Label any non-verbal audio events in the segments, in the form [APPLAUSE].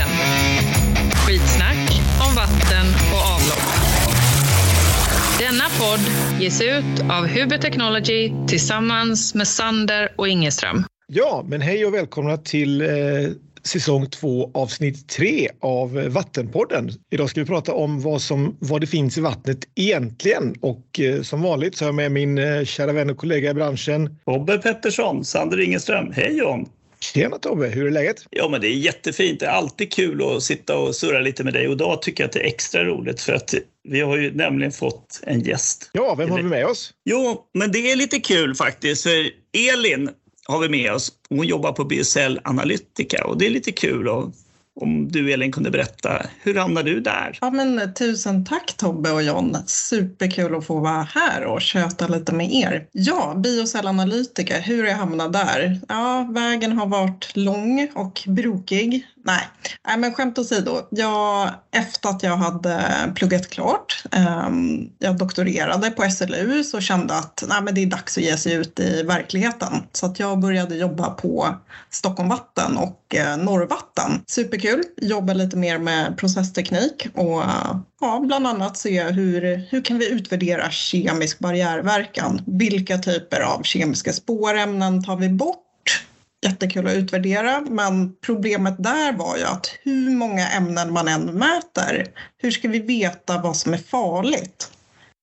Vattenpodden. Skitsnack om vatten och avlopp. Denna podd ges ut av Huber Technology tillsammans med Sander och Ingeström. Ja, men hej och välkomna till eh, säsong två avsnitt tre av Vattenpodden. Idag ska vi prata om vad, som, vad det finns i vattnet egentligen och eh, som vanligt så har jag med min eh, kära vän och kollega i branschen. Tobbe Pettersson, Sander Ingeström. Hej John! Tjena Tobbe, hur är läget? Ja, men det är jättefint. Det är alltid kul att sitta och surra lite med dig och idag tycker jag att det är extra roligt för att vi har ju nämligen fått en gäst. Ja, vem har vi med oss? Jo, men det är lite kul faktiskt för Elin har vi med oss. Hon jobbar på BSL Analytica och det är lite kul och om du Elin kunde berätta, hur hamnade du där? Ja, men, eh, tusen tack Tobbe och John. Superkul att få vara här och köta lite med er. Ja, biocellanalytiker, hur jag hamnade där? Ja, vägen har varit lång och brokig. Nej, Nej men skämt åsido. Jag, efter att jag hade pluggat klart, um, jag doktorerade på SLU, så kände att nej, men det är dags att ge sig ut i verkligheten. Så att jag började jobba på Stockholm Vatten och eh, Norrvatten. Superkul, jobba lite mer med processteknik och ja, bland annat se hur, hur kan vi utvärdera kemisk barriärverkan? Vilka typer av kemiska spårämnen tar vi bort? Jättekul att utvärdera, men problemet där var ju att hur många ämnen man än mäter, hur ska vi veta vad som är farligt?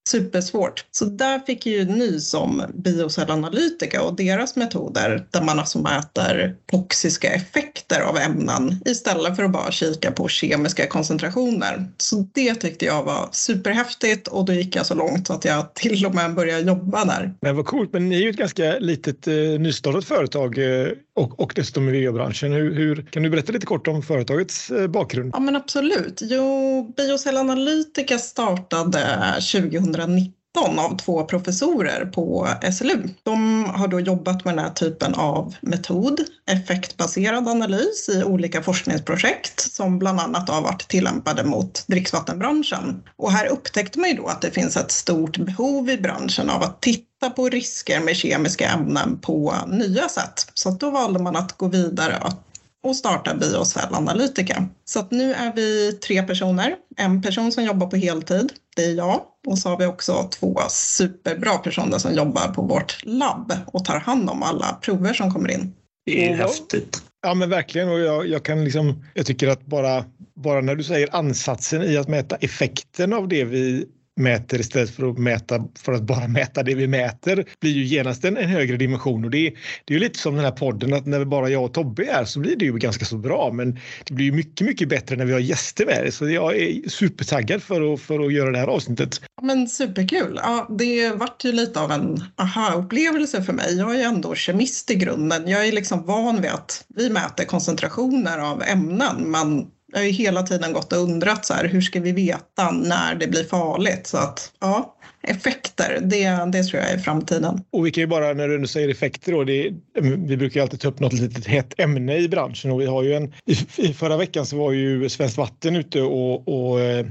Supersvårt. Så där fick jag ju nys om biocellanalytiker och deras metoder där man alltså mäter toxiska effekter av ämnen istället för att bara kika på kemiska koncentrationer. Så det tyckte jag var superhäftigt och då gick jag så långt att jag till och med började jobba där. Men vad coolt, men ni är ju ett ganska litet eh, nystartat företag eh, och, och dessutom i VA-branschen. Hur, hur, kan du berätta lite kort om företagets eh, bakgrund? Ja men absolut. Jo, Biocelanalytica startade 2019 av två professorer på SLU. De har då jobbat med den här typen av metod, effektbaserad analys i olika forskningsprojekt som bland annat har varit tillämpade mot dricksvattenbranschen. Och här upptäckte man ju då att det finns ett stort behov i branschen av att titta på risker med kemiska ämnen på nya sätt. Så då valde man att gå vidare och starta Biocell Analytica. Så att nu är vi tre personer. En person som jobbar på heltid, det är jag. Och så har vi också två superbra personer som jobbar på vårt labb och tar hand om alla prover som kommer in. Det är häftigt. Ja men verkligen och jag, jag, kan liksom, jag tycker att bara, bara när du säger ansatsen i att mäta effekten av det vi mäter istället för att mäta för att bara mäta det vi mäter blir ju genast en, en högre dimension och det, det är ju lite som den här podden att när bara jag och Tobbe är så blir det ju ganska så bra men det blir ju mycket, mycket bättre när vi har gäster med så jag är supertaggad för att, för att göra det här avsnittet. Men superkul! Ja, det vart ju lite av en aha-upplevelse för mig. Jag är ju ändå kemist i grunden. Jag är liksom van vid att vi mäter koncentrationer av ämnen men jag har ju hela tiden gått och undrat så här, hur ska vi veta när det blir farligt? Så att ja, effekter, det, det tror jag är framtiden. Och vi kan ju bara, när du nu säger effekter då, det, vi brukar ju alltid ta upp något litet hett ämne i branschen och vi har ju en, i, förra veckan så var ju Svenskt Vatten ute och, och eh,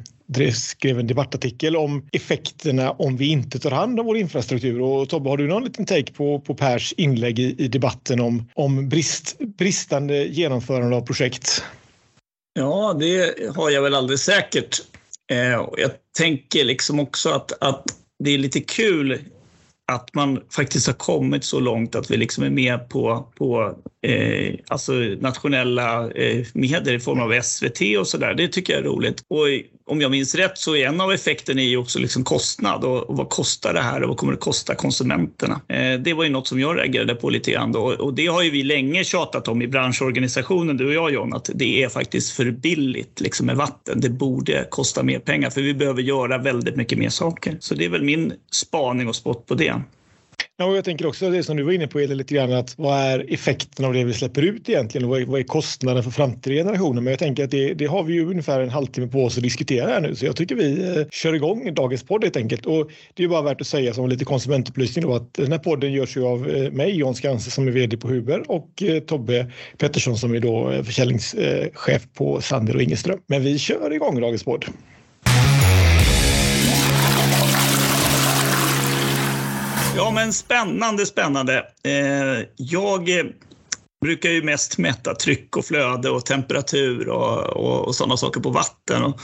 skrev en debattartikel om effekterna om vi inte tar hand om vår infrastruktur. Och Tobbe, har du någon liten take på, på Pers inlägg i, i debatten om, om brist, bristande genomförande av projekt? Ja, det har jag väl alldeles säkert. Eh, jag tänker liksom också att, att det är lite kul att man faktiskt har kommit så långt att vi liksom är med på, på eh, alltså nationella eh, medier i form av SVT och sådär. Det tycker jag är roligt. Och om jag minns rätt så är en av effekterna är ju också liksom kostnad och, och, vad kostar det här och vad kommer det kosta konsumenterna? Eh, det var ju något som jag reagerade på lite grann då och det har ju vi länge tjatat om i branschorganisationen, du och jag John, att det är faktiskt för billigt liksom med vatten. Det borde kosta mer pengar för vi behöver göra väldigt mycket mer saker. Så det är väl min spaning och spott på det. Ja, och jag tänker också det som du var inne på lite grann att vad är effekten av det vi släpper ut egentligen och vad är, vad är kostnaden för framtida generationer? Men jag tänker att det, det, har vi ju ungefär en halvtimme på oss att diskutera här nu så jag tycker vi eh, kör igång dagens podd helt enkelt. Och det är bara värt att säga som lite konsumentupplysning då att den här podden görs ju av eh, mig, Jon Skanse som är vd på Huber och eh, Tobbe Pettersson som är då eh, försäljningschef eh, på Sander och Ingeström. Men vi kör igång dagens podd. Ja, men spännande, spännande. Eh, jag eh, brukar ju mest mäta tryck och flöde och temperatur och, och, och sådana saker på vatten. Och,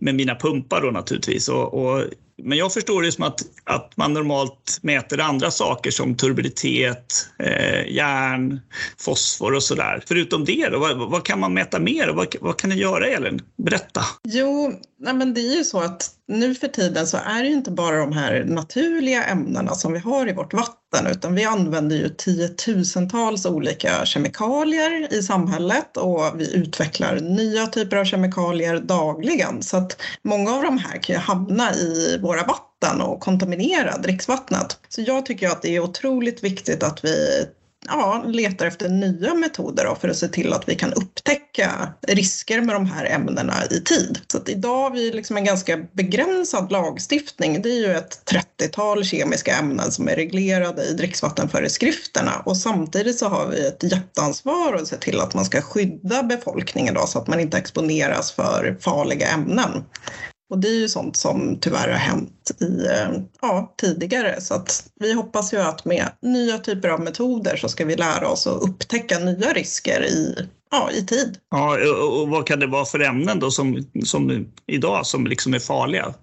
med mina pumpar då naturligtvis. Och, och, men jag förstår det som att, att man normalt mäter andra saker som turbiditet, eh, järn, fosfor och sådär. Förutom det, då, vad, vad, kan man mäta mer? Vad, vad kan ni göra Elin? Berätta. Jo, nej men det är ju så att nu för tiden så är det ju inte bara de här naturliga ämnena som vi har i vårt vatten utan vi använder ju tiotusentals olika kemikalier i samhället och vi utvecklar nya typer av kemikalier dagligen. Så att många av de här kan ju hamna i våra vatten och kontaminera dricksvattnet. Så jag tycker att det är otroligt viktigt att vi ja, letar efter nya metoder då för att se till att vi kan upptäcka risker med de här ämnena i tid. Så att idag har vi liksom en ganska begränsad lagstiftning. Det är ju ett 30-tal kemiska ämnen som är reglerade i dricksvattenföreskrifterna och samtidigt så har vi ett jätteansvar att se till att man ska skydda befolkningen då, så att man inte exponeras för farliga ämnen. Och det är ju sånt som tyvärr har hänt i, eh, ja, tidigare. Så att vi hoppas ju att med nya typer av metoder så ska vi lära oss att upptäcka nya risker i, ja, i tid. Ja, och vad kan det vara för ämnen då som, som idag som liksom är farliga?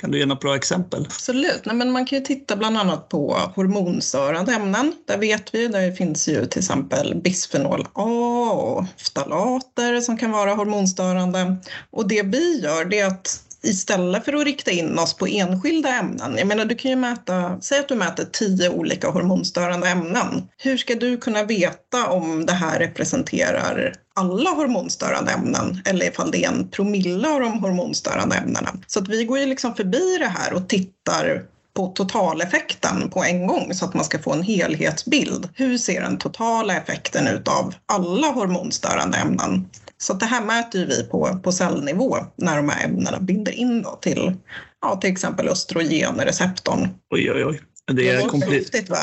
Kan du ge några bra exempel? Absolut. Nej, men man kan ju titta bland annat på hormonstörande ämnen. Där vet vi, där finns ju till exempel bisfenol A och ftalater som kan vara hormonstörande. Och det vi gör det är att istället för att rikta in oss på enskilda ämnen. Jag menar, du kan ju mäta, säg att du mäter tio olika hormonstörande ämnen. Hur ska du kunna veta om det här representerar alla hormonstörande ämnen eller ifall det är en promille av de hormonstörande ämnena. Så att vi går ju liksom förbi det här och tittar på totaleffekten på en gång så att man ska få en helhetsbild. Hur ser den totala effekten ut av alla hormonstörande ämnen? Så det här mäter ju vi på, på cellnivå när de här ämnena binder in då till ja, till exempel östrogenreceptorn. Oj, oj, oj. Det är komplet... va?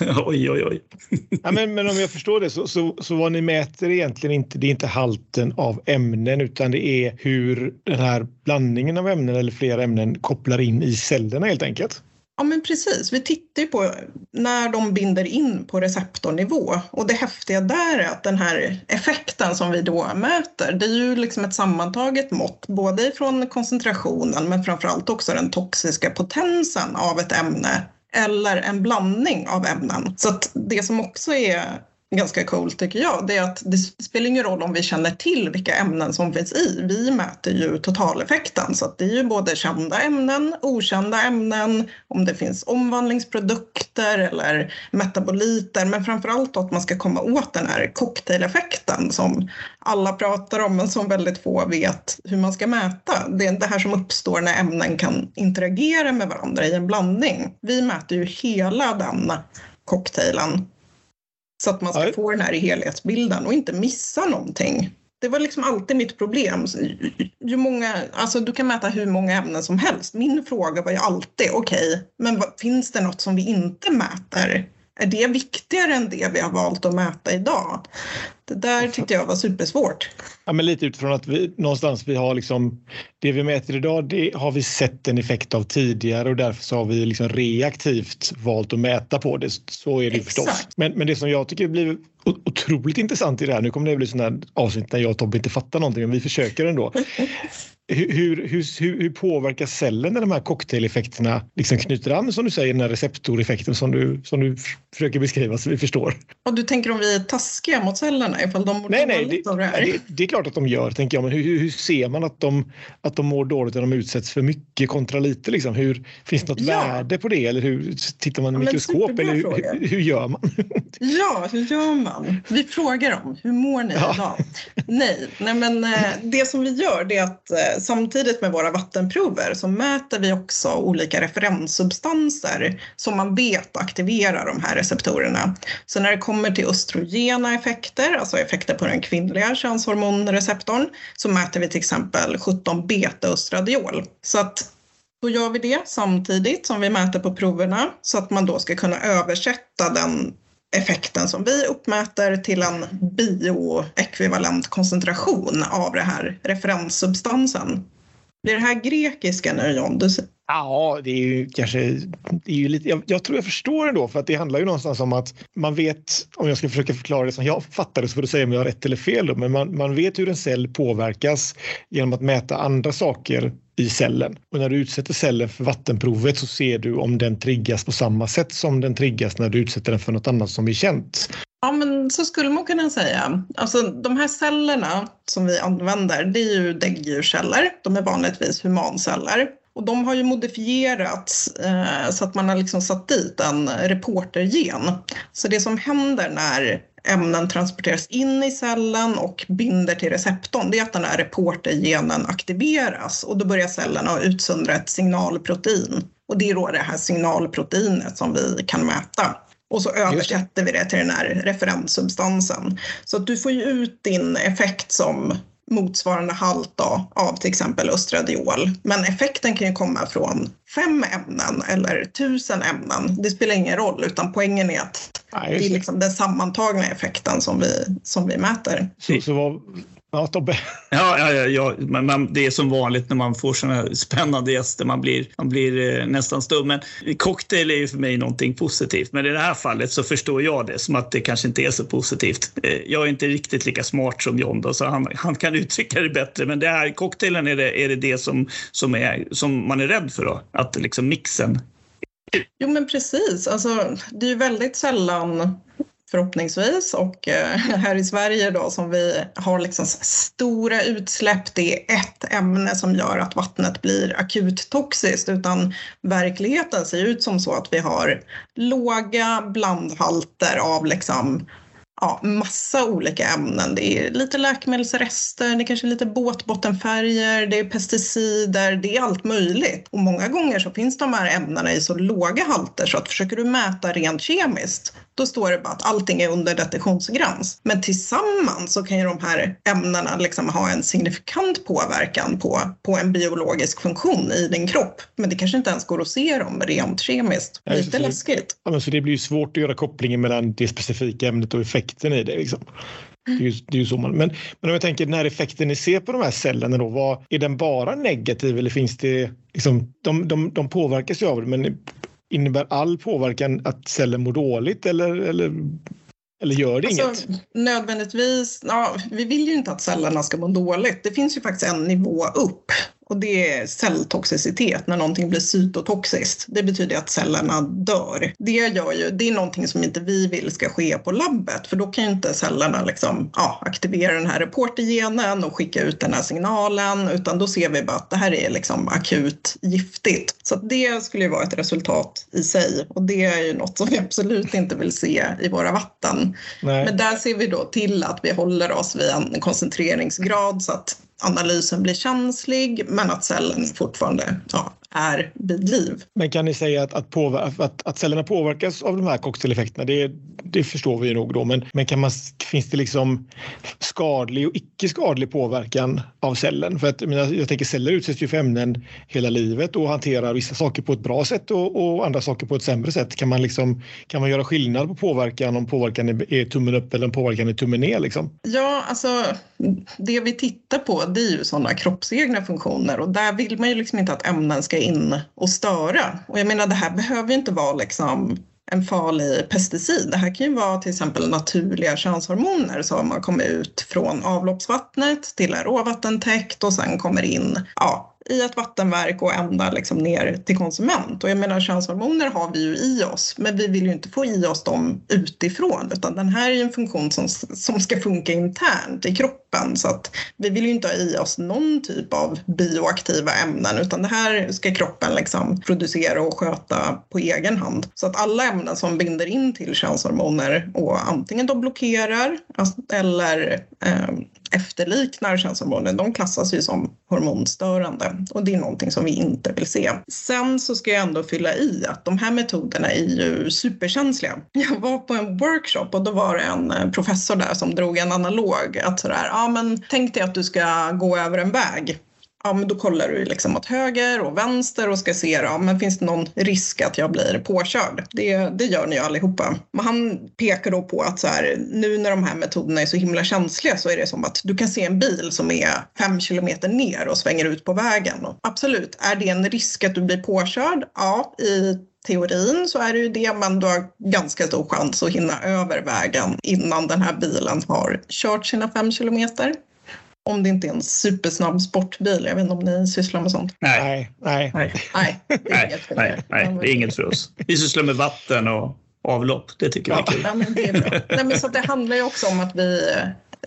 [LAUGHS] oj, oj, oj. ja, men, men om jag förstår det så, så, så vad ni mäter egentligen inte, det är inte halten av ämnen utan det är hur den här blandningen av ämnen eller flera ämnen kopplar in i cellerna helt enkelt. Ja men precis, vi tittar ju på när de binder in på receptornivå och det häftiga där är att den här effekten som vi då mäter det är ju liksom ett sammantaget mått både från koncentrationen men framförallt också den toxiska potensen av ett ämne eller en blandning av ämnen. Så att det som också är ganska coolt tycker jag, det är att det spelar ingen roll om vi känner till vilka ämnen som finns i. Vi mäter ju totaleffekten så att det är ju både kända ämnen, okända ämnen, om det finns omvandlingsprodukter eller metaboliter, men framför allt att man ska komma åt den här cocktaileffekten som alla pratar om men som väldigt få vet hur man ska mäta. Det är det här som uppstår när ämnen kan interagera med varandra i en blandning. Vi mäter ju hela den cocktailen så att man ska få den här helhetsbilden och inte missa någonting. Det var liksom alltid mitt problem. Ju många, alltså du kan mäta hur många ämnen som helst. Min fråga var ju alltid, okej, okay, men vad, finns det något som vi inte mäter? Är det viktigare än det vi har valt att mäta idag? Det där tyckte jag var supersvårt. Ja, men lite utifrån att vi någonstans vi har liksom det vi mäter idag, det har vi sett en effekt av tidigare och därför så har vi liksom reaktivt valt att mäta på det. Så är det Exakt. förstås. Men, men det som jag tycker blir otroligt intressant i det här, nu kommer det bli sådana avsnitt där jag och Tobbe inte fattar någonting, men vi försöker ändå. [LAUGHS] Hur, hur, hur, hur påverkar cellen när de här cocktaileffekterna liksom knyter an, som du säger, den här receptoreffekten som du, som du försöker beskriva så vi förstår? Och du tänker om vi är taskiga mot cellerna ifall de mår nej, nej, det, av det här? Det, det, är klart att de gör, tänker jag, men hur, hur ser man att de, att de mår dåligt när de utsätts för mycket kontra lite? Liksom? Hur, finns det något ja. värde på det eller hur tittar man i ja, mikroskop eller hur, hur, gör man? [LAUGHS] ja, hur gör man? Vi frågar dem, hur mår ni ja. idag? nej, nej, men eh, det som vi gör det är att eh, samtidigt med våra vattenprover så mäter vi också olika referenssubstanser som man vet aktiverar de här receptorerna. Så när det kommer till östrogena effekter, alltså effekter på den kvinnliga könshormonreceptorn, så mäter vi till exempel 17 beta-östradiol. Så att då gör vi det samtidigt som vi mäter på proverna så att man då ska kunna översätta den effekten som vi uppmäter till en bioekvivalent koncentration av den här referenssubstansen. Blir det här grekiska nu John? Du Ja, det är ju kanske... Det är ju lite, jag, jag tror jag förstår ändå, för att det handlar ju någonstans om att man vet, om jag ska försöka förklara det som jag fattar det så får du säga om jag har rätt eller fel, då, men man, man vet hur en cell påverkas genom att mäta andra saker i cellen. Och när du utsätter cellen för vattenprovet så ser du om den triggas på samma sätt som den triggas när du utsätter den för något annat som är känt. Ja, men så skulle man kunna säga. Alltså, de här cellerna som vi använder, det är ju däggdjursceller. De är vanligtvis humanceller. Och de har ju modifierats eh, så att man har liksom satt dit en reportergen. Så det som händer när ämnen transporteras in i cellen och binder till receptorn, det är att den här reportergenen aktiveras och då börjar cellerna utsöndra ett signalprotein. Och det är då det här signalproteinet som vi kan mäta. Och så översätter vi det till den här referenssubstansen. Så att du får ju ut din effekt som motsvarande halt då, av till exempel östradiol. Men effekten kan ju komma från fem ämnen eller tusen ämnen. Det spelar ingen roll, utan poängen är att det är liksom den sammantagna effekten som vi, som vi mäter. Så, så vad, Ja, Tobbe. Ja, ja, ja, ja. Men man, det är som vanligt när man får såna spännande gäster. Man blir, man blir eh, nästan stum. Men cocktail är ju för mig någonting positivt. Men i det här fallet så förstår jag det som att det kanske inte är så positivt. Eh, jag är inte riktigt lika smart som John då, så han, han kan [LAUGHS] uttrycka det bättre. Men det här cocktailen är det, är det, det som, som, är, som man är rädd för då? Att liksom mixen Jo men precis, alltså, det är ju väldigt sällan förhoppningsvis. Och eh, här i Sverige då som vi har liksom stora utsläpp, det är ett ämne som gör att vattnet blir akut toxiskt utan verkligheten ser ut som så att vi har låga blandhalter av liksom ja, massa olika ämnen. Det är lite läkemedelsrester, det är kanske lite båtbottenfärger, det är pesticider, det är allt möjligt. Och många gånger så finns de här ämnena i så låga halter så att försöker du mäta rent kemiskt då står det bara att allting är under detektionsgräns. Men tillsammans så kan ju de här ämnena liksom ha en signifikant påverkan på, på en biologisk funktion i din kropp. Men det kanske inte ens går att se dem rent kemiskt. Lite ja, läskigt. Ja, men så det blir svårt att göra kopplingen mellan det specifika ämnet och effekten i det. Liksom. Det är, ju, det är ju så man, men, men om jag tänker den här effekten ni ser på de här cellerna då, vad, är den bara negativ eller finns det, liksom, de, de, de påverkas ju av det men innebär all påverkan att cellen mår dåligt eller, eller, eller gör det alltså, inget? Nödvändigtvis, ja, vi vill ju inte att cellerna ska må dåligt. Det finns ju faktiskt en nivå upp och det är celltoxicitet, när någonting blir cytotoxiskt. Det betyder att cellerna dör. Det, gör ju, det är någonting som inte vi vill ska ske på labbet, för då kan ju inte cellerna liksom, ja, aktivera den här reportergenen och skicka ut den här signalen, utan då ser vi bara att det här är liksom akut giftigt. Så det skulle ju vara ett resultat i sig och det är ju något som vi absolut inte vill se i våra vatten. Nej. Men där ser vi då till att vi håller oss vid en koncentreringsgrad så att analysen blir känslig men att cellen fortfarande ja, är vid liv. Men kan ni säga att, att, att, att cellerna påverkas av de här cocktaileffekterna? Det, det förstår vi nog då, men, men kan man, finns det liksom skadlig och icke skadlig påverkan av cellen? För att, jag, jag tänker celler utsätts ju för ämnen hela livet och hanterar vissa saker på ett bra sätt och, och andra saker på ett sämre sätt. Kan man, liksom, kan man göra skillnad på påverkan om påverkan är, är tummen upp eller om påverkan är tummen ner? Liksom? Ja, alltså det vi tittar på det är ju sådana kroppsegna funktioner och där vill man ju liksom inte att ämnen ska in och störa. Och jag menar det här behöver ju inte vara liksom en farlig pesticid. Det här kan ju vara till exempel naturliga könshormoner som har kommit ut från avloppsvattnet till en råvattentäkt och sen kommer in ja, i ett vattenverk och ända liksom ner till konsument. Och jag menar könshormoner har vi ju i oss men vi vill ju inte få i oss dem utifrån utan den här är ju en funktion som, som ska funka internt i kroppen så att vi vill ju inte ha i oss någon typ av bioaktiva ämnen utan det här ska kroppen liksom producera och sköta på egen hand. Så att alla ämnen som binder in till könshormoner och antingen då blockerar alltså, eller eh, efterliknar könshormoner, de klassas ju som hormonstörande och det är någonting som vi inte vill se. Sen så ska jag ändå fylla i att de här metoderna är ju superkänsliga. Jag var på en workshop och då var det en eh, professor där som drog en analog att sådär, ja men tänk dig att du ska gå över en väg ja, men då kollar du liksom åt höger och vänster och ska se ja, men finns det någon risk att jag blir påkörd. Det, det gör ni allihopa. Men han pekar då på att så här, nu när de här metoderna är så himla känsliga så är det som att du kan se en bil som är fem kilometer ner och svänger ut på vägen. Och absolut, är det en risk att du blir påkörd? Ja, i teorin så är det ju det, men du har ganska stor chans att hinna över vägen innan den här bilen har kört sina fem kilometer. Om det inte är en supersnabb sportbil. Jag vet inte om ni sysslar med sånt? Nej. Nej. Nej. Nej, det är Nej, nej, nej, det är inget för oss. Vi sysslar med vatten och avlopp. Det tycker vi är kul. Ja, men det är bra. Nej, men så att det handlar ju också om att vi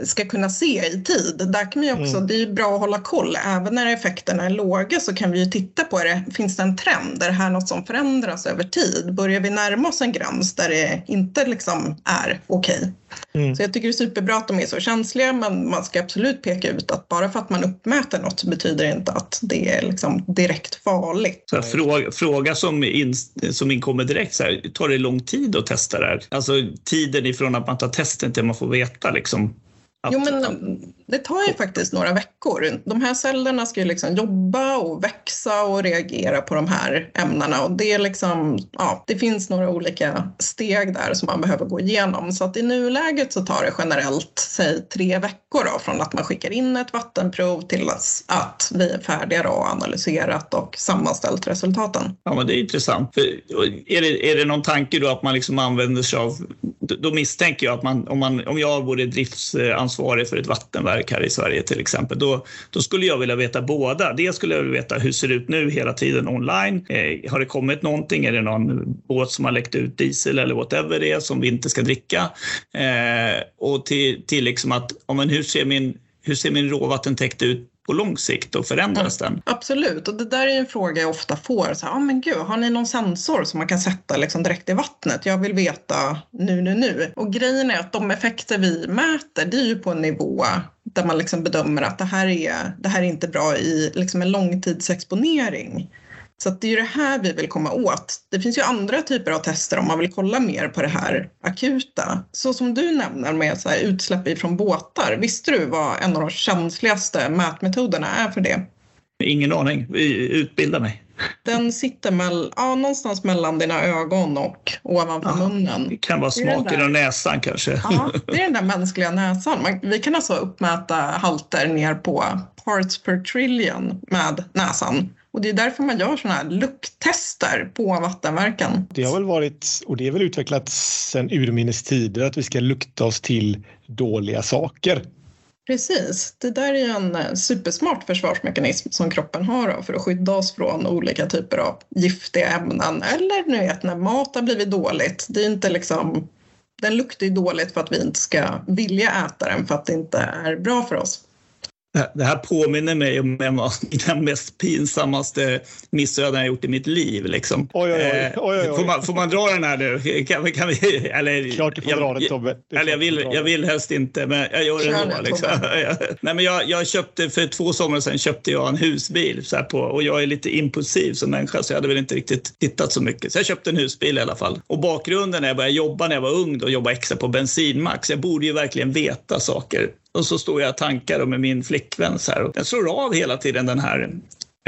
ska kunna se i tid. Där kan man också, Mm. Det är ju bra att hålla koll. Även när effekterna är låga så kan vi ju titta på det. Finns det en trend? Är det här något som förändras över tid? Börjar vi närma oss en gräns där det inte liksom är okej? Mm. Så jag tycker det är superbra att de är så känsliga men man ska absolut peka ut att bara för att man uppmäter något så betyder det inte att det är liksom direkt farligt. Fråga, fråga som, in, som inkommer direkt, så här, tar det lång tid att testa det här? Alltså tiden ifrån att man tar testen till man får veta liksom, att, Jo, men det tar ju faktiskt några veckor. De här cellerna ska ju liksom jobba och växa och reagera på de här ämnena. Och det, är liksom, ja, det finns några olika steg där som man behöver gå igenom. Så att i nuläget så tar det generellt, säg tre veckor då, från att man skickar in ett vattenprov till att, vi är färdiga och analyserat och sammanställt resultaten. Ja, men det är intressant. För, är, det, är det någon tanke då att man liksom använder sig av... Då, då misstänker jag att man, om, man, om jag vore driftsansvarig för ett vattenverk här i Sverige till exempel, då, då skulle jag vilja veta båda. Dels skulle jag vilja veta hur det ser ut nu hela tiden online? Eh, har det kommit någonting? Är det någon båt som har läckt ut diesel eller whatever det är som vi inte ska dricka? Eh, och till, till liksom att, ja, men hur ser min hur ser min råvattentäkt ut på lång sikt och förändras den? Absolut, och det där är en fråga jag ofta får. Så här, ah, men gud, har ni någon sensor som man kan sätta liksom direkt i vattnet? Jag vill veta nu, nu, nu. Och grejen är att de effekter vi mäter, det är ju på en nivå där man liksom bedömer att det här är, det här är inte bra i liksom en långtidsexponering. Så att det är ju det här vi vill komma åt. Det finns ju andra typer av tester om man vill kolla mer på det här akuta. Så som du nämner med så här utsläpp ifrån båtar. Visste du vad en av de känsligaste mätmetoderna är för det? Ingen aning. Utbilda mig. Den sitter mell, ja, någonstans mellan dina ögon och ovanför Ja. munnen. Det kan vara smaken av näsan kanske. Ja, det är den där mänskliga näsan. Man, vi kan alltså uppmäta halter ner på parts per trillion med näsan. Och det är därför man gör sådana här lukttester på vattenverken. Det har väl varit, och det är väl utvecklat sedan urminnes tider, att vi ska lukta oss till dåliga saker. Precis, det där är ju en eh, supersmart försvarsmekanism som kroppen har för att skydda oss från olika typer av giftiga ämnen. Eller nu vet när mat har blivit dåligt. Det är inte liksom, den luktar ju dåligt för att vi inte ska vilja äta den för att det inte är bra för oss. Det- här påminner mig om en av mina mest pinsammaste missöden jag gjort i mitt liv. Liksom. Oj, oj, oj. Eh, Oj, oj, oj. Får, man, får man dra den här nu? Kan, vi- kan vi, eller, Klart du får jag, dra den Tobbe. Eller jag vill, jag vill helst inte, men jag gör det ändå. Liksom. [LAUGHS] Nej, men jag, jag köpte för två somrar sedan köpte jag en husbil så här på, och jag är lite impulsiv som människa så jag hade väl inte riktigt tittat så mycket. Så jag köpte en husbil i alla fall. Och bakgrunden när jag började jobba när jag var ung och jobba extra på bensinmack. Så jag borde ju verkligen veta saker. Och så står jag och tankar med min flickvän så här. Och den slår av hela tiden den här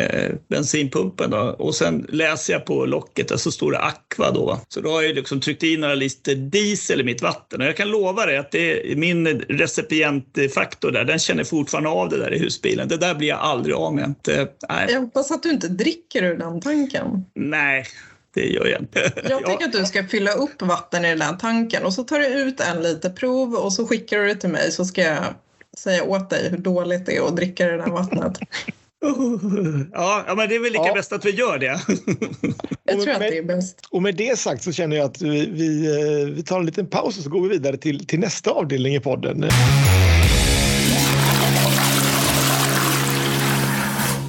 eh, bensinpumpen. Då. Och sen läser jag på locket och så står det Aqua då. va. Så då har jag liksom tryckt in några liter diesel i mitt vatten. Och jag kan lova dig att det är min recipientfaktor där, den känner fortfarande av det där i husbilen. Det där blir jag aldrig av med. Inte, nej, Jag hoppas att du inte dricker ur den tanken. nej, det gör jag inte. Jag tycker att du ska fylla upp vatten i den här tanken och så tar du ut en liter prov och så skickar du det till mig så ska jag säga åt dig hur dåligt det är att dricka det där vattnet. Ja, men det är väl lika Ja. bäst att vi gör det. Jag Och tror att med- det är bäst. Och med det sagt så känner jag att vi, vi, eh, vi tar en liten paus och så går vi vidare till, till nästa avdelning i podden.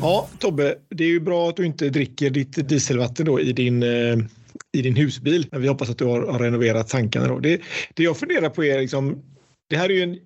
Ja, Tobbe, det är ju bra att du inte dricker ditt dieselvatten då i din, eh, i din husbil. Men vi hoppas att du har, har renoverat tankarna. Då. Det, det jag funderar på är liksom, det här är ju en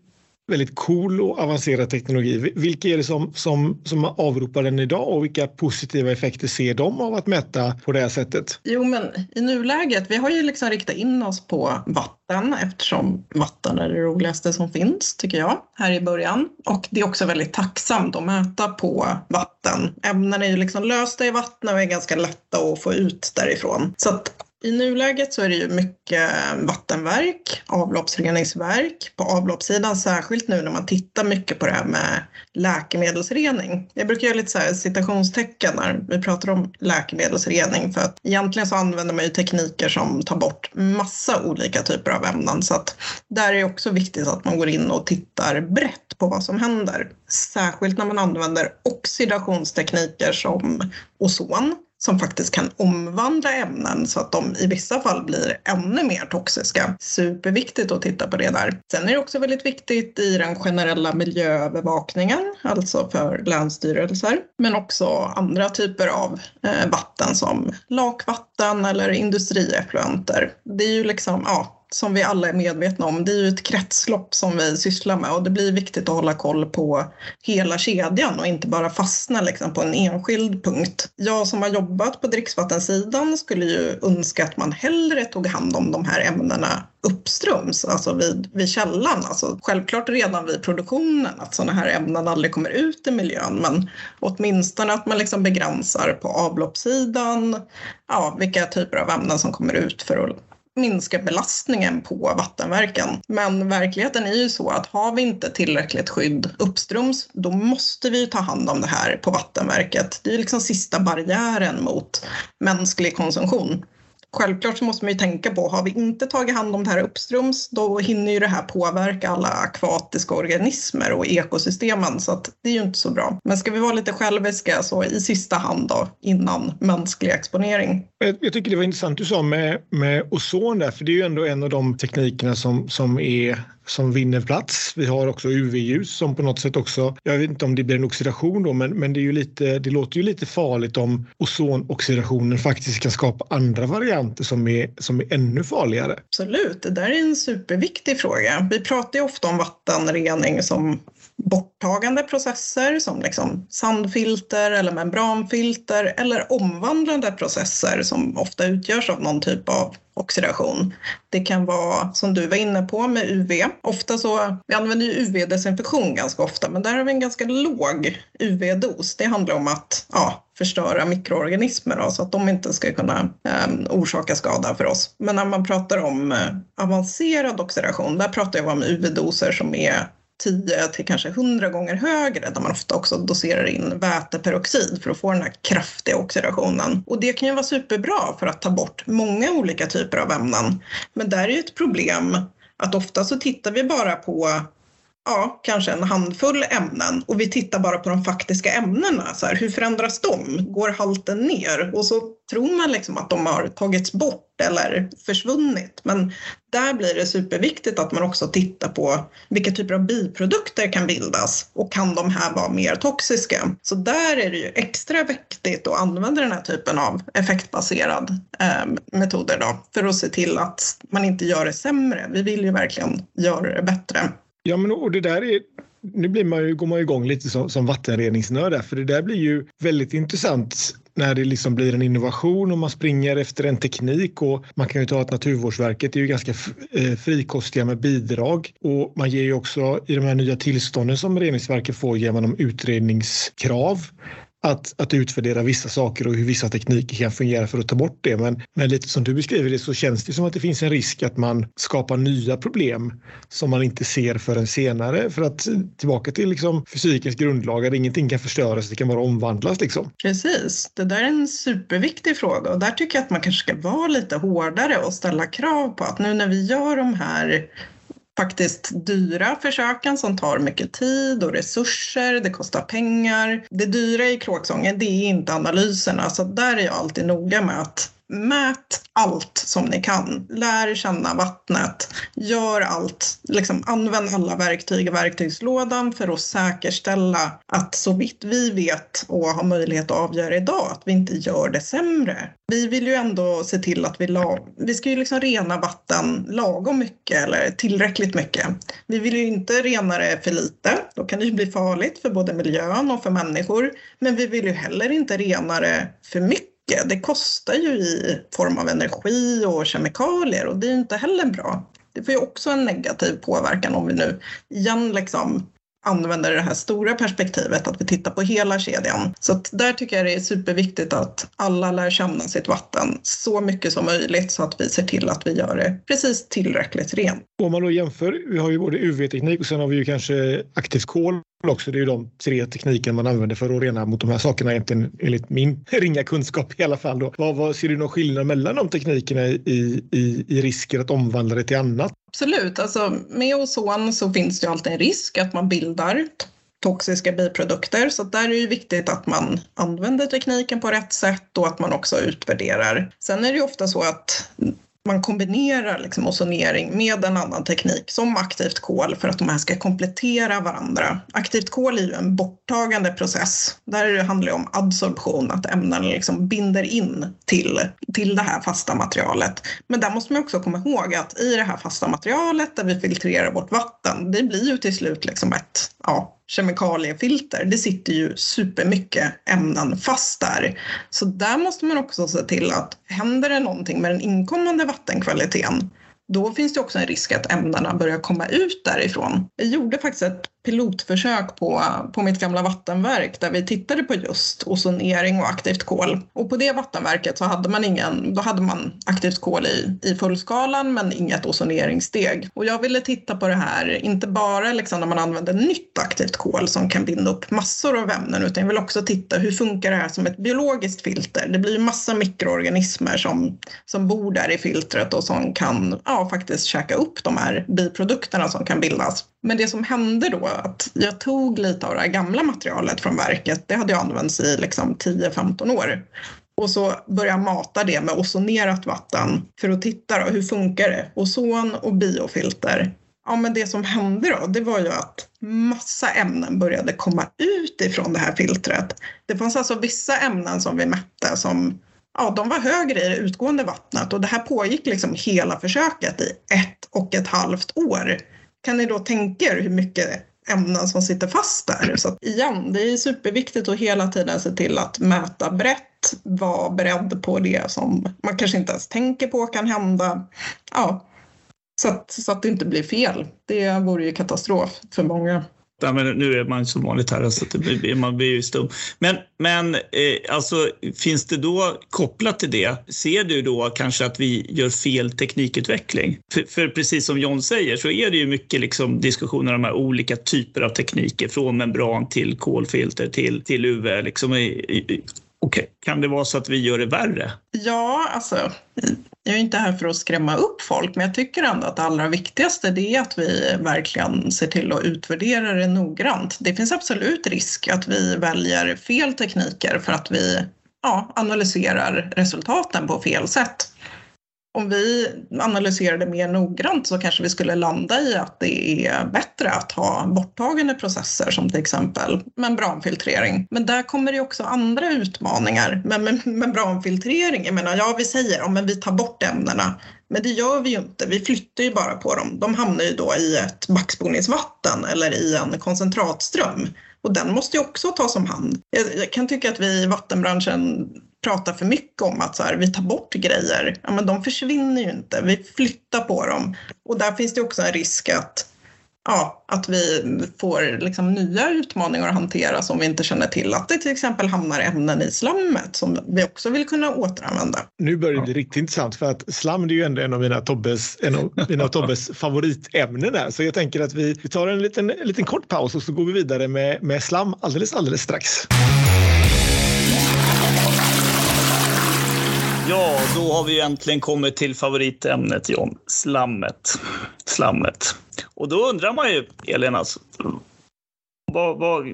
väldigt cool och avancerad teknologi. Vilka är det som, som, som avropar den idag och vilka positiva effekter ser de av att mäta på det här sättet? Jo, men i nuläget, vi har ju liksom riktat in oss på vatten eftersom vatten är det roligaste som finns, tycker jag, här i början. Och det är också väldigt tacksamt att mäta på vatten. Ämnen är ju liksom lösta i vattnet och är ganska lätta att få ut därifrån. Så att i nuläget så är det ju mycket vattenverk, avloppsreningsverk. På avloppssidan särskilt nu när man tittar mycket på det här med läkemedelsrening. Jag brukar göra lite så här citationstecken när vi pratar om läkemedelsrening för att egentligen så använder man ju tekniker som tar bort massa olika typer av ämnen så att där är det också viktigt att man går in och tittar brett på vad som händer. Särskilt när man använder oxidationstekniker som ozon som faktiskt kan omvandla ämnen så att de i vissa fall blir ännu mer toxiska. Superviktigt att titta på det där. Sen är det också väldigt viktigt i den generella miljöövervakningen, alltså för länsstyrelser, men också andra typer av eh, vatten som lakvatten eller industrieffluenter. Det är ju liksom, ja, som vi alla är medvetna om, det är ju ett kretslopp som vi sysslar med och det blir viktigt att hålla koll på hela kedjan och inte bara fastna liksom på en enskild punkt. Jag som har jobbat på dricksvattensidan skulle ju önska att man hellre tog hand om de här ämnena uppströms, alltså vid, vid källan. Alltså självklart redan vid produktionen att sådana här ämnen aldrig kommer ut i miljön, men åtminstone att man liksom begränsar på avloppssidan, ja, vilka typer av ämnen som kommer ut för att minska belastningen på vattenverken. Men verkligheten är ju så att har vi inte tillräckligt skydd uppströms, då måste vi ta hand om det här på vattenverket. Det är liksom sista barriären mot mänsklig konsumtion. Självklart så måste man ju tänka på, har vi inte tagit hand om det här uppströms, då hinner ju det här påverka alla akvatiska organismer och ekosystemen, så att det är ju inte så bra. Men ska vi vara lite själviska, så i sista hand då, innan mänsklig exponering. Jag tycker det var intressant du sa med, med ozon där, för det är ju ändå en av de teknikerna som, som är som vinner plats. Vi har också UV-ljus som på något sätt också, jag vet inte om det blir en oxidation då, men, men det, är ju lite, det låter ju lite farligt om ozonoxidationen faktiskt kan skapa andra varianter som är, som är ännu farligare. Absolut, det där är en superviktig fråga. Vi pratar ju ofta om vattenrening som borttagande processer som liksom sandfilter eller membranfilter eller omvandlande processer som ofta utgörs av någon typ av oxidation. Det kan vara som du var inne på med UV. Ofta så, vi använder ju UV-desinfektion ganska ofta men där har vi en ganska låg UV-dos. Det handlar om att ja, förstöra mikroorganismer då, så att de inte ska kunna eh, orsaka skada för oss. Men när man pratar om eh, avancerad oxidation, där pratar jag om UV-doser som är 10 till kanske 100 gånger högre där man ofta också doserar in väteperoxid för att få den här kraftiga oxidationen. Och det kan ju vara superbra för att ta bort många olika typer av ämnen. Men där är ju ett problem att ofta så tittar vi bara på ja, kanske en handfull ämnen och vi tittar bara på de faktiska ämnena. Så här, hur förändras de? Går halten ner? Och så tror man liksom att de har tagits bort eller försvunnit. Men där blir det superviktigt att man också tittar på vilka typer av biprodukter kan bildas och kan de här vara mer toxiska? Så där är det ju extra viktigt att använda den här typen av effektbaserad eh, metoder då, för att se till att man inte gör det sämre. Vi vill ju verkligen göra det bättre. Ja, men och det där är nu blir man ju, går man igång lite som, som vattenreningsnörd där, för det där blir ju väldigt intressant när det liksom blir en innovation och man springer efter en teknik och man kan ju ta att Naturvårdsverket är ju ganska eh, frikostiga med bidrag och man ger ju också i de här nya tillstånden som reningsverket får ger man dem utredningskrav att, att utvärdera vissa saker och hur vissa tekniker kan fungera för att ta bort det. Men, men lite som du beskriver det så känns det som att det finns en risk att man skapar nya problem som man inte ser förrän senare. För att tillbaka till liksom fysikens grundlagar, ingenting kan förstöras, det kan bara omvandlas. Liksom. Precis, det där är en superviktig fråga och där tycker jag att man kanske ska vara lite hårdare och ställa krav på att nu när vi gör de här faktiskt dyra försöken som tar mycket tid och resurser, det kostar pengar. Det dyra i kråksången det är inte analyserna så där är jag alltid noga med att Mät allt som ni kan. Lär känna vattnet. Gör allt. Liksom, använd alla verktyg i verktygslådan för att säkerställa att så vitt vi vet och har möjlighet att avgöra idag, att vi inte gör det sämre. Vi vill ju ändå se till att vi, lag, vi ska ju liksom rena vatten lagom mycket eller tillräckligt mycket. Vi vill ju inte rena det för lite, då kan det ju bli farligt för både miljön och för människor. Men vi vill ju heller inte rena det för mycket. Det kostar ju i form av energi och kemikalier och det är ju inte heller bra. Det får ju också en negativ påverkan om vi nu igen liksom använder det här stora perspektivet, att vi tittar på hela kedjan. Så att där tycker jag det är superviktigt att alla lär känna sitt vatten så mycket som möjligt så att vi ser till att vi gör det precis tillräckligt rent. Om man då jämför, vi har ju både UV-teknik och sen har vi ju kanske aktivt kol också. Det är ju de tre teknikerna man använder för att rena mot de här sakerna egentligen enligt min [LAUGHS] ringa kunskap i alla fall. Då. Vad, vad ser du någon skillnad mellan de teknikerna i, i, i risker att omvandla det till annat? Absolut, alltså med ozon så finns det ju alltid en risk att man bildar toxiska biprodukter. Så där är det ju viktigt att man använder tekniken på rätt sätt och att man också utvärderar. Sen är det ju ofta så att man kombinerar liksom ozonering med en annan teknik som aktivt kol för att de här ska komplettera varandra. Aktivt kol är ju en borttagande process. Där handlar det om adsorption, att ämnena liksom binder in till, till det här fasta materialet. Men där måste man också komma ihåg att i det här fasta materialet där vi filtrerar vårt vatten, det blir ju till slut liksom ett ja, kemikaliefilter. Det sitter ju supermycket ämnen fast där. Så där måste man också se till att händer det någonting med den inkommande vattenkvaliteten då finns det också en risk att ämnena börjar komma ut därifrån. Jag gjorde faktiskt ett pilotförsök på, på mitt gamla vattenverk där vi tittade på just ozonering och aktivt kol. Och på det vattenverket så hade man ingen, då hade man aktivt kol i, i fullskalan men inget ozoneringssteg. Och jag ville titta på det här, inte bara liksom när man använder nytt aktivt kol som kan binda upp massor av ämnen utan jag vill också titta hur funkar det här som ett biologiskt filter? Det blir ju massa mikroorganismer som, som bor där i filtret och som kan ja, faktiskt käka upp de här biprodukterna som kan bildas. Men det som hände då att jag tog lite av det här gamla materialet från verket, det hade jag använts i liksom 10-15 år. Och så började jag mata det med ozonerat vatten för att titta då, hur funkar det? Ozon och biofilter. Ja, men det som hände då, det var ju att massa ämnen började komma ut ifrån det här filtret. Det fanns alltså vissa ämnen som vi mätte som ja, de var högre i det utgående vattnet och det här pågick liksom hela försöket i ett och ett halvt år. Kan ni då tänka er hur mycket ämnen som sitter fast där? Så igen, det är superviktigt att hela tiden se till att mäta brett, vara beredd på det som man kanske inte ens tänker på kan hända. Ja, så att, så att det inte blir fel. Det vore ju katastrof för många. Ja, men nu är man som vanligt här, så det blir, man blir ju stum. Men, men eh, alltså, finns det då kopplat till det, ser du då kanske att vi gör fel teknikutveckling? För, för precis som John säger så är det ju mycket liksom diskussioner om de här olika typer av tekniker, från membran till kolfilter till, till UV. Liksom, eh, eh, eh, Okej, kan det vara så att vi gör det värre? Ja, alltså jag är inte här för att skrämma upp folk, men jag tycker ändå att det allra viktigaste det är att vi verkligen ser till att utvärdera det noggrant. Det finns absolut risk att vi väljer fel tekniker för att vi ja, analyserar resultaten på fel sätt om vi analyserade mer noggrant så kanske vi skulle landa i att det är bättre att ha borttagande processer som till exempel membranfiltrering. Men där kommer det också andra utmaningar. Men membranfiltrering, jag menar, ja vi säger om men vi tar bort ämnena, men det gör vi ju inte. Vi flyttar ju bara på dem. De hamnar ju då i ett backspolningsvatten eller i en koncentratström. Och den måste ju också tas om hand. Jag kan tycka att vi i vattenbranschen pratar för mycket om att så här, vi tar bort grejer. Ja, men de försvinner ju inte. Vi flyttar på dem. Och där finns det också en risk att, ja, att vi får liksom nya utmaningar att hantera som vi inte känner till. Att det till exempel hamnar ämnen i slammet som vi också vill kunna återanvända. Nu börjar det bli riktigt intressant för att slam är ju ändå en av mina Tobbes, en av [LAUGHS] mina Tobbes favoritämnen. Här. Så jag tänker att vi, vi tar en liten, en liten kort paus och så går vi vidare med, med slam alldeles, alldeles strax. Ja, då har vi äntligen kommit till favoritämnet John, slammet. Slammet. Och då undrar man ju, Elin, alltså, vad, vad,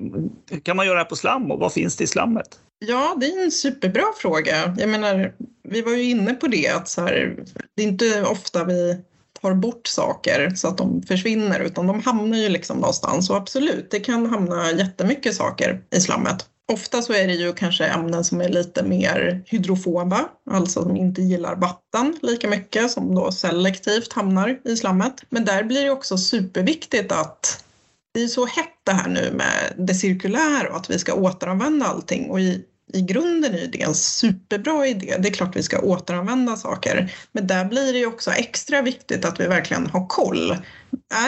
kan man göra på slam och vad finns det i slammet? Ja, det är en superbra fråga. Jag menar, vi var ju inne på det att så här, det är inte ofta vi tar bort saker så att de försvinner utan de hamnar ju liksom någonstans och absolut, det kan hamna jättemycket saker i slammet. Ofta så är det ju kanske ämnen som är lite mer hydrofoba, alltså som inte gillar vatten lika mycket som då selektivt hamnar i slammet. Men där blir det också superviktigt att det är så hett det här nu med det cirkulära och att vi ska återanvända allting och i i grunden är det en superbra idé. Det är klart vi ska återanvända saker. Men där blir det ju också extra viktigt att vi verkligen har koll.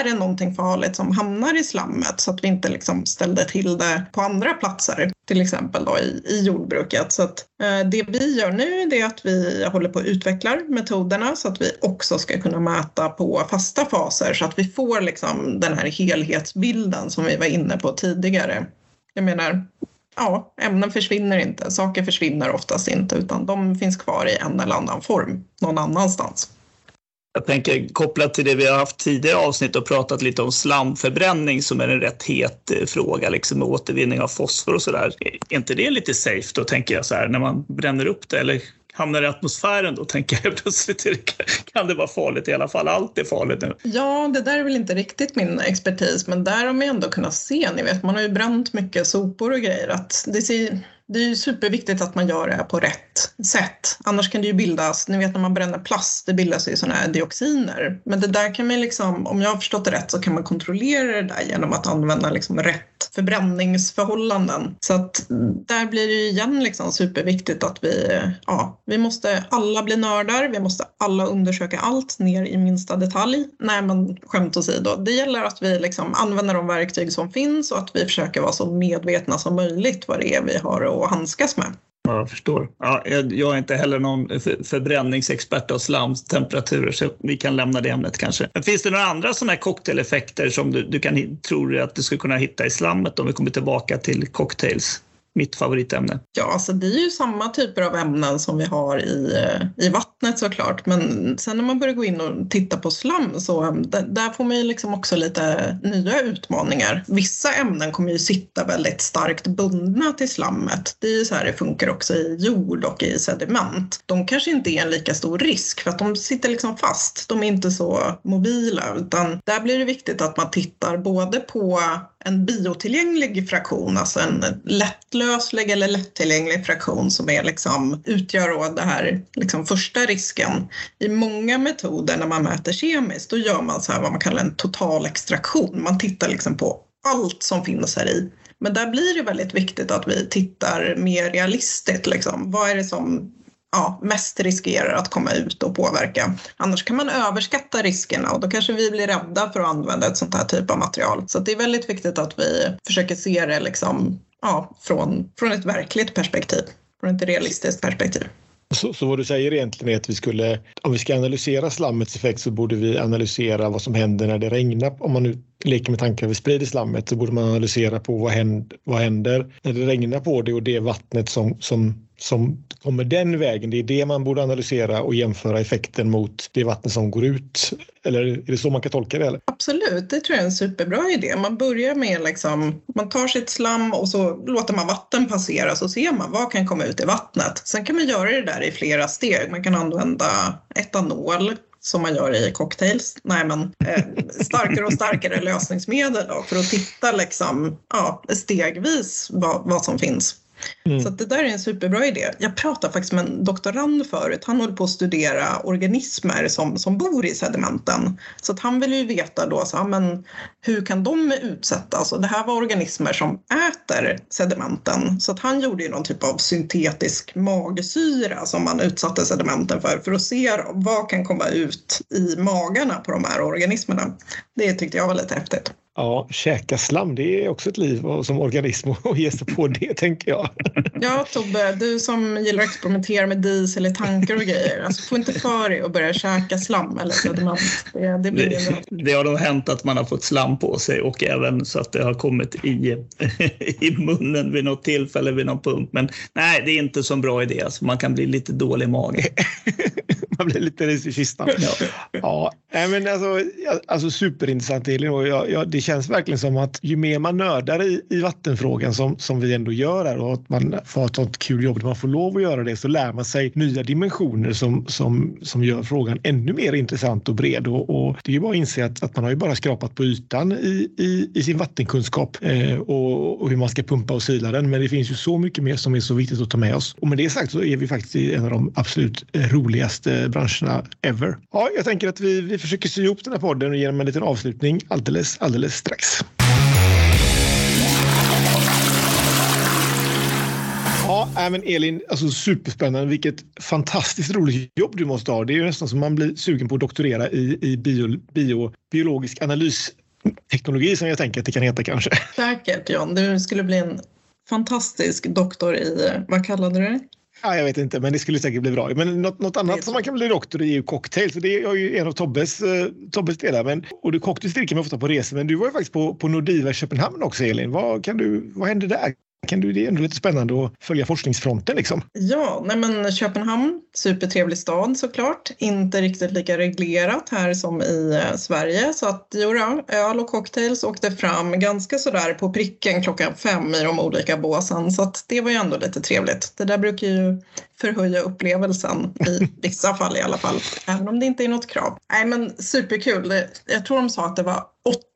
Är det någonting farligt som hamnar i slammet så att vi inte liksom ställde till det på andra platser, till exempel då i, i jordbruket. Så att, eh, det vi gör nu är att vi håller på att utveckla metoderna så att vi också ska kunna mäta på fasta faser så att vi får liksom den här helhetsbilden som vi var inne på tidigare. Jag menar, ja, ämnen försvinner inte. Saker försvinner oftast inte utan de finns kvar i en eller annan form någon annanstans. Jag tänker kopplat till det vi har haft tidigare avsnitt och pratat lite om slamförbränning som är en rätt het eh, fråga, liksom med återvinning av fosfor och sådär. Är inte det lite safe då, tänker jag så här, när man bränner upp det? Eller hamnar i atmosfären då tänker jag [LAUGHS] plötsligt kan det vara farligt i alla fall. Allt är farligt nu. Ja, det där är väl inte riktigt min expertis, men där har man ju ändå kunnat se, ni vet, man har ju bränt mycket sopor och grejer, att det ser det är ju superviktigt att man gör det på rätt sätt. Annars kan det ju bildas, ni vet när man bränner plast, det bildas ju sådana här dioxiner. Men det där kan man liksom, om jag har förstått det rätt, så kan man kontrollera det där genom att använda liksom rätt förbränningsförhållanden. Så att där blir det ju igen liksom superviktigt att vi, ja, vi måste alla bli nördar, vi måste alla undersöka allt ner i minsta detalj. Nej men skämt åsido, det gäller att vi liksom använder de verktyg som finns och att vi försöker vara så medvetna som möjligt vad det är vi har att handskas med. Ja, jag förstår. Ja, jag är inte heller någon förbränningsexpert av slamtemperaturer så vi kan lämna det ämnet kanske. Men finns det några andra sådana här cocktaileffekter som du, du kan, tror att du skulle kunna hitta i slammet om vi kommer tillbaka till cocktails? Mitt favoritämne. Ja, alltså det är ju samma typer av ämnen som vi har i, eh, i vattnet såklart. Men sen när man börjar gå in och titta på slam så eh, där får man ju liksom också lite nya utmaningar. Vissa ämnen kommer ju sitta väldigt starkt bundna till slammet. Det är ju så här det funkar också i jord och i sediment. De kanske inte är en lika stor risk för att de sitter liksom fast. De är inte så mobila utan där blir det viktigt att man tittar både på en biotillgänglig fraktion, alltså en lättlöslig eller lättillgänglig fraktion som är liksom, utgör då den här liksom första risken. I många metoder när man mäter kemiskt då gör man så här vad man kallar en total extraktion. Man tittar liksom på allt som finns här i. Men där blir det väldigt viktigt att vi tittar mer realistiskt. Liksom. Vad är det som ja, mest riskerar att komma ut och påverka. Annars kan man överskatta riskerna och då kanske vi blir rädda för att använda ett sånt här typ av material. Så det är väldigt viktigt att vi försöker se det liksom, ja, från, från ett verkligt perspektiv, från ett realistiskt perspektiv. Så, så vad du säger egentligen är att vi skulle, om vi ska analysera slammets effekt så borde vi analysera vad som händer när det regnar. Om man nu leker med tanken att vi sprider slammet så borde man analysera på vad händer, vad händer när det regnar på det och det vattnet som, som som kommer den vägen. Det är det man borde analysera och jämföra effekten mot det vatten som går ut. Eller är det så man kan tolka det? Eller? Absolut, det tror jag är en superbra idé. Man börjar med liksom, man tar sitt slam och så låter man vatten passera så ser man vad kan komma ut i vattnet. Sen kan man göra det där i flera steg. Man kan använda etanol som man gör i cocktails. Nej, men eh, starkare och starkare lösningsmedel då, för att titta liksom, ja, stegvis vad, vad som finns. Mm. Så det där är en superbra idé. Jag pratade faktiskt med en doktorand förut. Han håller på att studera organismer som, som bor i sedimenten. Så att han vill ju veta då, så, men hur kan de utsättas? Och det här var organismer som äter sedimenten. Så att han gjorde ju någon typ av syntetisk magsyra som man utsatte sedimenten för, för att se vad kan komma ut i magarna på de här organismerna. Det tyckte jag var lite häftigt. Ja, käka slam, det är också ett liv som organism att ge sig på det, [LAUGHS] tänker jag. Ja, Tobbe, du som gillar att experimentera med diesel i tankar och grejer. Alltså, få inte för dig att börja käka slam eller sediment. Det, det, blir det, det har nog hänt att man har fått slam på sig och även så att det har kommit i, [LAUGHS] i munnen vid något tillfälle vid någon pump. Men nej, det är inte så bra idé. Alltså, man kan bli lite dålig i magen. [LAUGHS] man blir lite ris i kistan. Ja, ja men alltså, alltså superintressant Elin och jag, jag, det känns verkligen som att ju mer man nördar i, i vattenfrågan som, som vi ändå gör här och att man får ett sånt kul jobb, man får lov att göra det så lär man sig nya dimensioner som, som, som gör frågan ännu mer intressant och bred och, och det är ju bara att inse att, att man har ju bara skrapat på ytan i, i, i sin vattenkunskap eh, och, och hur man ska pumpa och sila den. Men det finns ju så mycket mer som är så viktigt att ta med oss. Och med det sagt så är vi faktiskt i en av de absolut roligaste branscherna ever. Ja, jag tänker att vi, vi försöker sy ihop den här podden och ge dem en liten avslutning alldeles, alldeles strax. Ja, men Elin, alltså superspännande. Vilket fantastiskt roligt jobb du måste ha. Det är ju nästan som man blir sugen på att doktorera i, i bio, bio, biologisk analysteknologi som jag tänker att det kan heta kanske. Säkert John. Du skulle bli en fantastisk doktor i, eh, vad kallade du det? Ja, jag vet inte, men det skulle säkert bli bra. Men något, något annat som man kan bli doktor i är ju cocktail. Så det är ju en av Tobbes, eh, Tobbes delar. Men, och du cocktails dricker man ofta på resor, men du var ju faktiskt på, på Nordiva i Köpenhamn också, Elin. Vad, kan du, vad hände där? Kan du, det är ändå lite spännande att följa forskningsfronten. Liksom. Ja, nej men Köpenhamn, supertrevlig stad såklart. Inte riktigt lika reglerat här som i eh, Sverige. Så att jodå, öl och cocktails åkte fram ganska sådär på pricken klockan fem i de olika båsen. Så att det var ju ändå lite trevligt. Det där brukar ju förhöja upplevelsen i [LAUGHS] vissa fall i alla fall. Även om det inte är något krav. Nej men superkul. Jag tror de sa att det var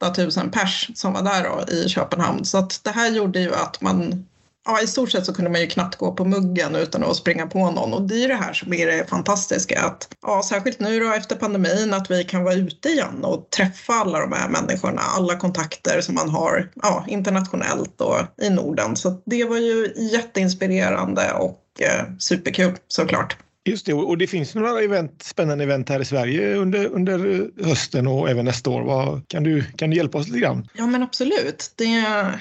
8000 pers som var där då, i Köpenhamn. Så att det här gjorde ju att man Ja, i stort sett så kunde man ju knappt gå på muggen utan att springa på någon och det är det här som är det fantastiska att ja, särskilt nu då efter pandemin att vi kan vara ute igen och träffa alla de här människorna, alla kontakter som man har ja, internationellt och i Norden. Så det var ju jätteinspirerande och eh, superkul såklart. Just det, och det finns några event, spännande event här i Sverige under, under hösten och även nästa år. Vad, kan, du, kan du hjälpa oss lite grann? Ja men absolut. Det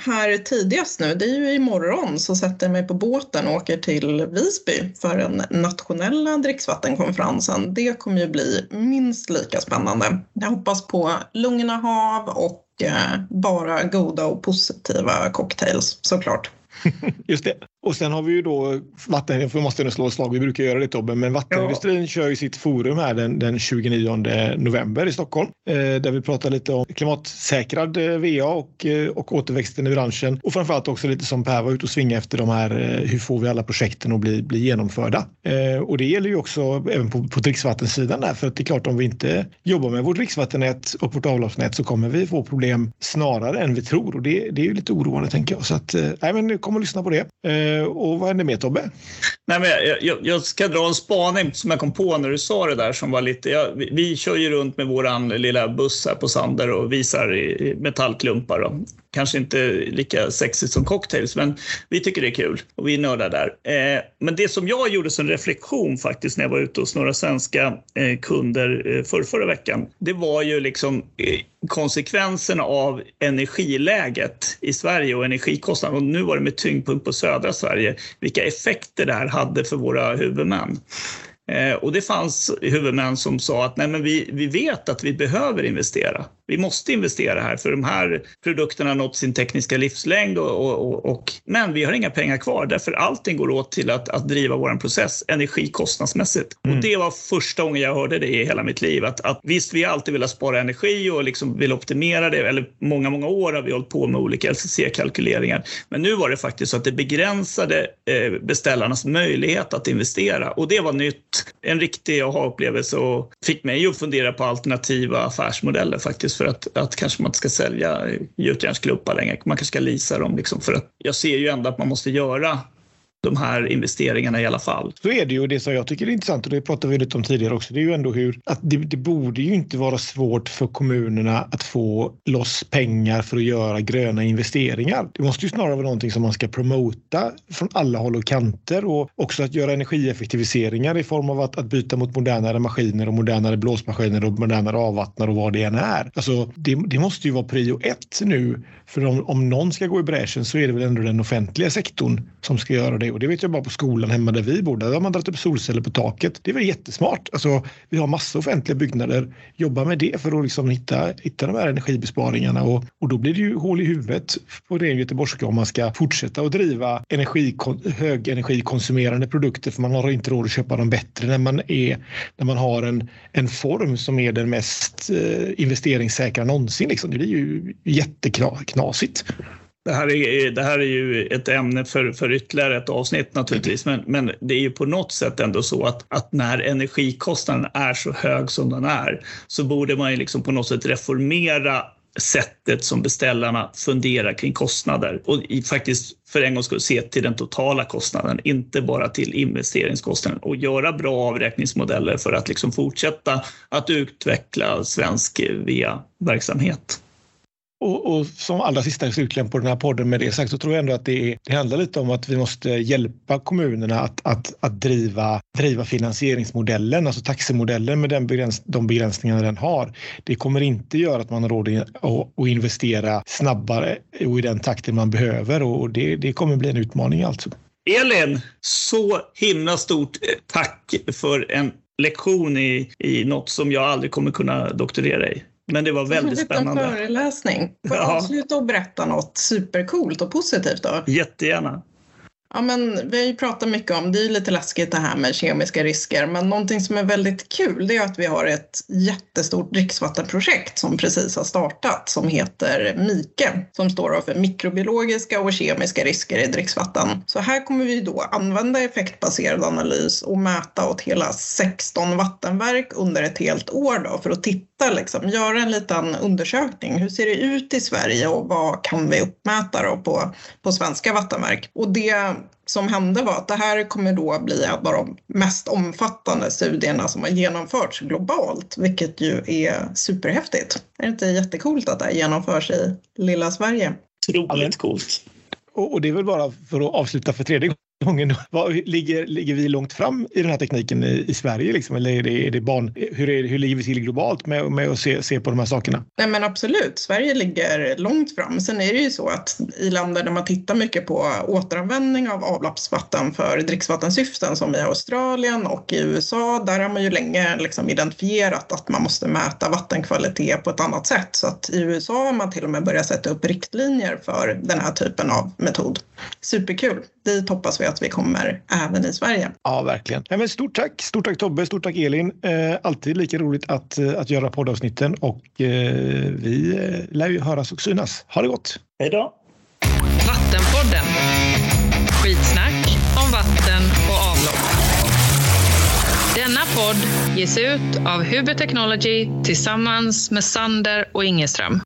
här tidigast nu, det är ju imorgon så sätter jag mig på båten och åker till Visby för den nationella dricksvattenkonferensen. Det kommer ju bli minst lika spännande. Jag hoppas på lugna hav och eh, bara goda och positiva cocktails såklart. [LAUGHS] Just det. Och sen har vi ju då vatten, vi måste slå slag, vi brukar göra det Tobbe, men vattenindustrin ja. kör ju sitt forum här den, den 29 november i Stockholm eh, där vi pratar lite om klimatsäkrad eh, VA och, eh, och återväxten i branschen och framförallt också lite som Per var ute och svinga efter de här, eh, hur får vi alla projekten att bli, bli genomförda? Eh, och det gäller ju också även på, på dricksvattensidan där, för att det är klart om vi inte jobbar med vårt dricksvattennät och vårt avloppsnät så kommer vi få problem snarare än vi tror och det, det är ju lite oroande tänker jag. Så att, eh, nej men kom och lyssna på det. Eh, Eh, och vad händer mer Tobbe? Nej, men jag, jag, jag, ska dra en spaning som jag kom på när du sa det där som var lite... Jag, vi, vi, kör ju runt med våran lilla buss här på Sander och visar i, metallklumpar. Då kanske inte lika sexigt som cocktails, men vi tycker det är kul och vi är nördar där. Eh, men det som jag gjorde som reflektion faktiskt när jag var ute hos några svenska eh, kunder eh, för förra veckan, det var ju liksom konsekvenserna av energiläget i Sverige och energikostnaderna. Och nu var det med tyngdpunkt på södra Sverige, vilka effekter det här hade för våra huvudmän. Och det fanns huvudmän som sa att Nej, men vi, vi vet att vi behöver investera. Vi måste investera här för de här produkterna har nått sin tekniska livslängd och, och, och, men vi har inga pengar kvar därför allting går åt till att, att driva vår process energikostnadsmässigt. Mm. Och det var första gången jag hörde det i hela mitt liv. Att, att visst, vi har alltid velat spara energi och liksom vill optimera det. Eller många, många år har vi hållit på med olika LCC-kalkyleringar. Men nu var det faktiskt så att det begränsade eh, beställarnas möjlighet att investera och det var nytt. En riktig aha-upplevelse och fick mig att fundera på alternativa affärsmodeller faktiskt för att, att kanske man inte ska sälja gjutjärnsklumpar längre. Man kanske ska leasa dem liksom för att jag ser ju ändå att man måste göra de här investeringarna i alla fall. Så är det ju. Och Det som jag tycker är intressant och det pratade vi lite om tidigare också. Det är ju ändå hur att det, det borde ju inte vara svårt för kommunerna att få loss pengar för att göra gröna investeringar. Det måste ju snarare vara någonting som man ska promota från alla håll och kanter och också att göra energieffektiviseringar i form av att, att byta mot modernare maskiner och modernare blåsmaskiner och modernare avvattnare och vad det än är. Alltså, det, det måste ju vara prio ett nu för om, om någon ska gå i bräschen så är det väl ändå den offentliga sektorn som ska göra det och det vet jag bara på skolan hemma där vi bor. Där har man dragit upp solceller på taket. Det är väl jättesmart. Alltså, vi har massa offentliga byggnader. Jobba med det för att liksom hitta, hitta de här energibesparingarna. Och, och då blir det ju hål i huvudet på ren göteborgska om man ska fortsätta att driva energi, högenergikonsumerande produkter för man har inte råd att köpa dem bättre när man, är, när man har en, en form som är den mest eh, investeringssäkra någonsin. Liksom. Det blir ju jätteknasigt. Det här, är, det här är ju ett ämne för, för ytterligare ett avsnitt naturligtvis, men, men det är ju på något sätt ändå så att, att när energikostnaden är så hög som den är så borde man ju liksom på något sätt reformera sättet som beställarna funderar kring kostnader och faktiskt för en gångs skull se till den totala kostnaden, inte bara till investeringskostnaden och göra bra avräkningsmodeller för att liksom fortsätta att utveckla svensk VA-verksamhet. Och, och, som allra sista slutligen på den här podden med det sagt så tror jag ändå att det, är, det handlar lite om att vi måste hjälpa kommunerna att, att, att driva, driva finansieringsmodellen, alltså taxemodellen med den begräns, de begränsningar den har. Det kommer inte göra att man har råd att investera snabbare och i den takten man behöver och det, det kommer bli en utmaning alltså. Elin, så himla stort eh, tack för en lektion i, i något som jag aldrig kommer kunna doktorera i. Men det var väldigt spännande. En föreläsning. Får jag avsluta och berätta något supercoolt och positivt då? Jättegärna. Ja, men vi har ju pratat mycket om, det är lite läskigt det här med kemiska risker, men någonting som är väldigt kul det är att vi har ett jättestort dricksvattenprojekt som precis har startat som heter MIKE som står för mikrobiologiska och kemiska risker i dricksvatten. Så här kommer vi då använda effektbaserad analys och mäta åt hela 16 vattenverk under ett helt år då för att titta, liksom, göra en liten undersökning. Hur ser det ut i Sverige och vad kan vi uppmäta då på, på svenska vattenverk? Och det som hände var att det här kommer då bli en av de mest omfattande studierna som har genomförts globalt, vilket ju är superhäftigt. Är det inte jättekult att det här genomförs i lilla Sverige? Otroligt coolt. Och det är väl bara för att avsluta för tredje gången. Ligger, ligger vi långt fram i den här tekniken i, i Sverige? Liksom? Eller är det, är det barn, hur, är, hur ligger vi till globalt med, med att se, se på de här sakerna? Nej men absolut, Sverige ligger långt fram. Sen är det ju så att i länder där man tittar mycket på återanvändning av avloppsvatten för dricksvattensyften som i Australien och i USA, där har man ju länge liksom identifierat att man måste mäta vattenkvalitet på ett annat sätt. Så att i USA har man till och med börjat sätta upp riktlinjer för den här typen av metod. Superkul! Dit hoppas vi att vi kommer även i Sverige. Ja, verkligen. Ja, men stort tack! Stort tack Tobbe, stort tack Elin. Eh, alltid lika roligt att, eh, att göra poddavsnitten och eh, vi eh, lär ju höras och synas. Ha det gott! Hej då! Vattenpodden. Skitsnack om vatten och avlopp. Denna podd ges ut av Huber Technology tillsammans med Sander och Ingeström.